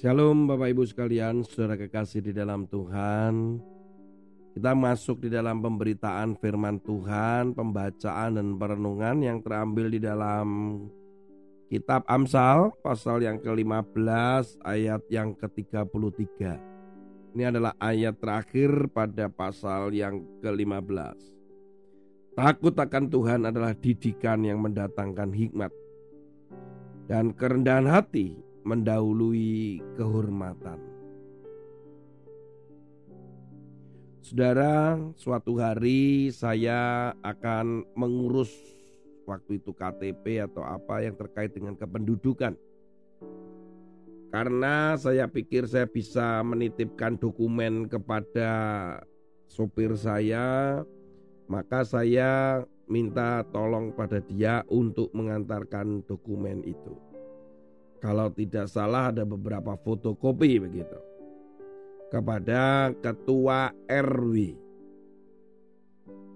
Shalom Bapak Ibu sekalian, saudara kekasih di dalam Tuhan. Kita masuk di dalam pemberitaan firman Tuhan, pembacaan dan perenungan yang terambil di dalam kitab Amsal pasal yang ke-15 ayat yang ke-33. Ini adalah ayat terakhir pada pasal yang ke-15. Takut akan Tuhan adalah didikan yang mendatangkan hikmat. Dan kerendahan hati mendahului kehormatan. Saudara, suatu hari saya akan mengurus waktu itu KTP atau apa yang terkait dengan kependudukan. Karena saya pikir saya bisa menitipkan dokumen kepada sopir saya, maka saya minta tolong pada dia untuk mengantarkan dokumen itu. Kalau tidak salah ada beberapa fotokopi begitu. Kepada ketua RW.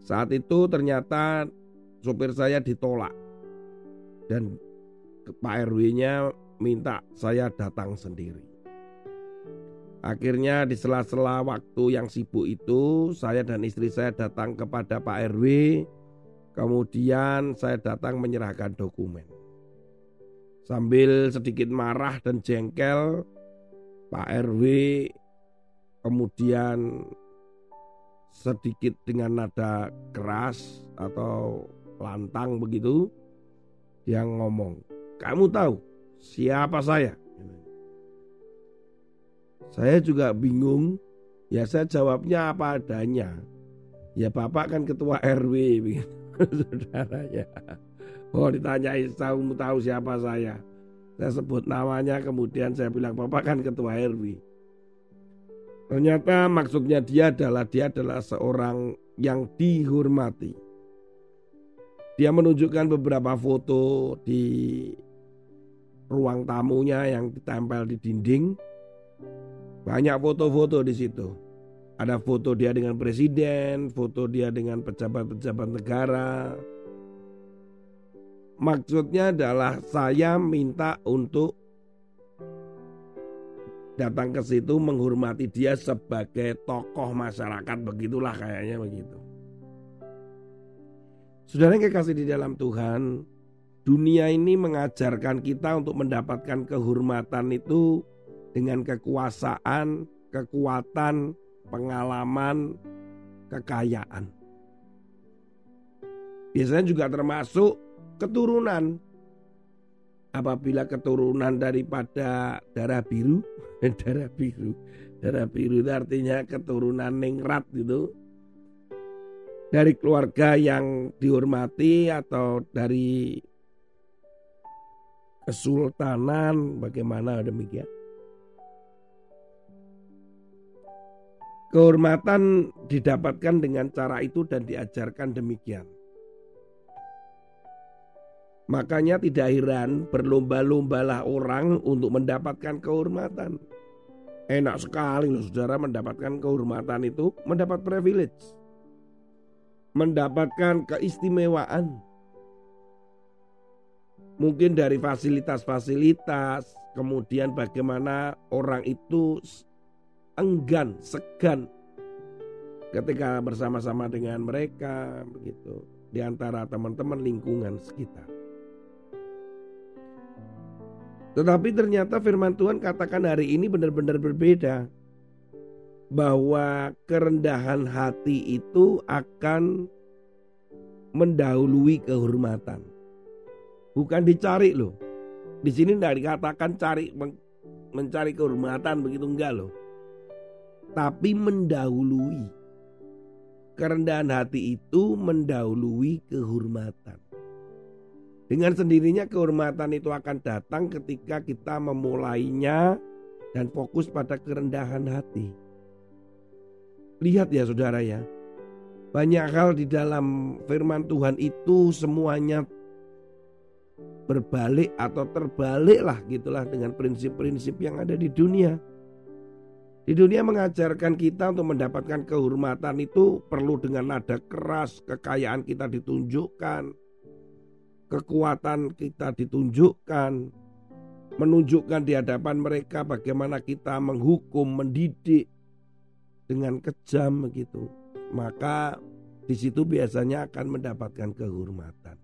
Saat itu ternyata sopir saya ditolak. Dan Pak RW-nya minta saya datang sendiri. Akhirnya di sela-sela waktu yang sibuk itu saya dan istri saya datang kepada Pak RW. Kemudian saya datang menyerahkan dokumen. Sambil sedikit marah dan jengkel, Pak RW kemudian sedikit dengan nada keras atau lantang begitu, yang ngomong, kamu tahu siapa saya? Saya juga bingung, ya saya jawabnya apa adanya. Ya bapak kan ketua RW, begitu, saudaranya. Oh ditanyai tahu tahu siapa saya. Saya sebut namanya kemudian saya bilang Bapak kan ketua RW. Ternyata maksudnya dia adalah dia adalah seorang yang dihormati. Dia menunjukkan beberapa foto di ruang tamunya yang ditempel di dinding. Banyak foto-foto di situ. Ada foto dia dengan presiden, foto dia dengan pejabat-pejabat negara, Maksudnya adalah saya minta untuk datang ke situ menghormati dia sebagai tokoh masyarakat begitulah kayaknya begitu. Saudara yang kekasih di dalam Tuhan, dunia ini mengajarkan kita untuk mendapatkan kehormatan itu dengan kekuasaan, kekuatan, pengalaman, kekayaan. Biasanya juga termasuk keturunan. Apabila keturunan daripada darah biru, darah biru, darah biru itu artinya keturunan ningrat gitu. Dari keluarga yang dihormati atau dari kesultanan bagaimana demikian. Kehormatan didapatkan dengan cara itu dan diajarkan demikian. Makanya tidak heran berlomba-lombalah orang untuk mendapatkan kehormatan. Enak sekali loh saudara mendapatkan kehormatan itu, mendapat privilege. Mendapatkan keistimewaan. Mungkin dari fasilitas-fasilitas, kemudian bagaimana orang itu enggan, segan ketika bersama-sama dengan mereka begitu di antara teman-teman lingkungan sekitar. Tetapi ternyata firman Tuhan katakan hari ini benar-benar berbeda. Bahwa kerendahan hati itu akan mendahului kehormatan. Bukan dicari loh. Di sini tidak dikatakan cari mencari kehormatan begitu enggak loh. Tapi mendahului. Kerendahan hati itu mendahului kehormatan. Dengan sendirinya kehormatan itu akan datang ketika kita memulainya dan fokus pada kerendahan hati. Lihat ya saudara ya, banyak hal di dalam firman Tuhan itu semuanya berbalik atau terbalik lah gitulah dengan prinsip-prinsip yang ada di dunia. Di dunia mengajarkan kita untuk mendapatkan kehormatan itu perlu dengan nada keras, kekayaan kita ditunjukkan, kekuatan kita ditunjukkan, menunjukkan di hadapan mereka bagaimana kita menghukum, mendidik dengan kejam begitu, maka di situ biasanya akan mendapatkan kehormatan.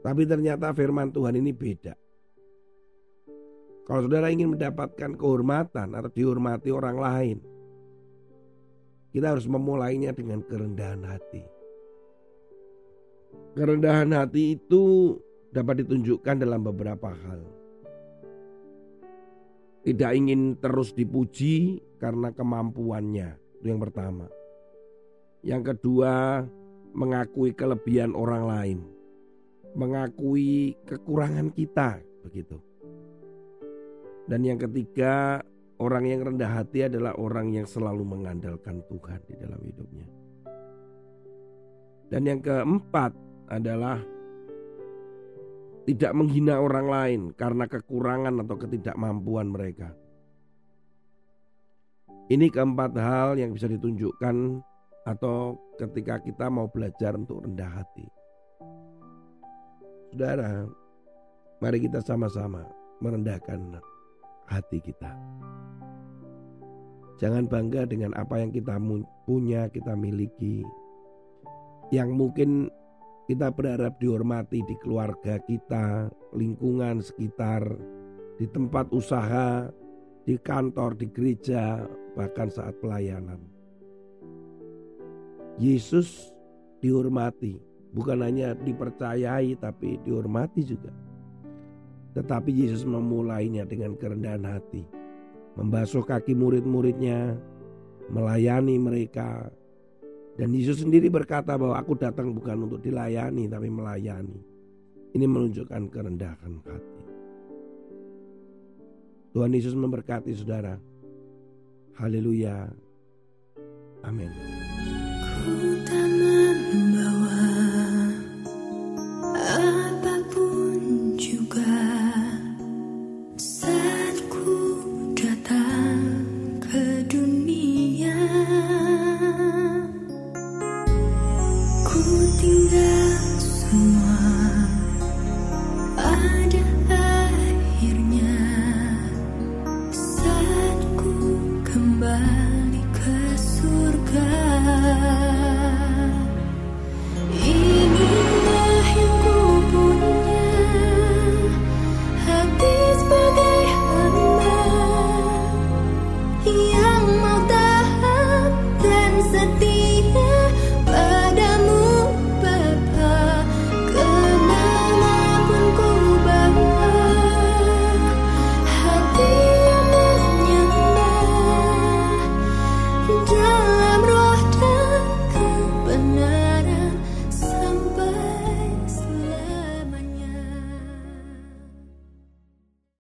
Tapi ternyata firman Tuhan ini beda. Kalau saudara ingin mendapatkan kehormatan atau dihormati orang lain, kita harus memulainya dengan kerendahan hati. Kerendahan hati itu dapat ditunjukkan dalam beberapa hal. Tidak ingin terus dipuji karena kemampuannya, itu yang pertama. Yang kedua, mengakui kelebihan orang lain, mengakui kekurangan kita, begitu. Dan yang ketiga, orang yang rendah hati adalah orang yang selalu mengandalkan Tuhan di dalam hidupnya. Dan yang keempat adalah tidak menghina orang lain karena kekurangan atau ketidakmampuan mereka. Ini keempat hal yang bisa ditunjukkan atau ketika kita mau belajar untuk rendah hati. Saudara, mari kita sama-sama merendahkan hati kita. Jangan bangga dengan apa yang kita punya, kita miliki. Yang mungkin kita berharap dihormati di keluarga kita, lingkungan sekitar, di tempat usaha, di kantor, di gereja, bahkan saat pelayanan. Yesus dihormati, bukan hanya dipercayai tapi dihormati juga. Tetapi Yesus memulainya dengan kerendahan hati. Membasuh kaki murid-muridnya, melayani mereka. Dan Yesus sendiri berkata bahwa aku datang bukan untuk dilayani tapi melayani. Ini menunjukkan kerendahan hati. Tuhan Yesus memberkati saudara. Haleluya. Amin.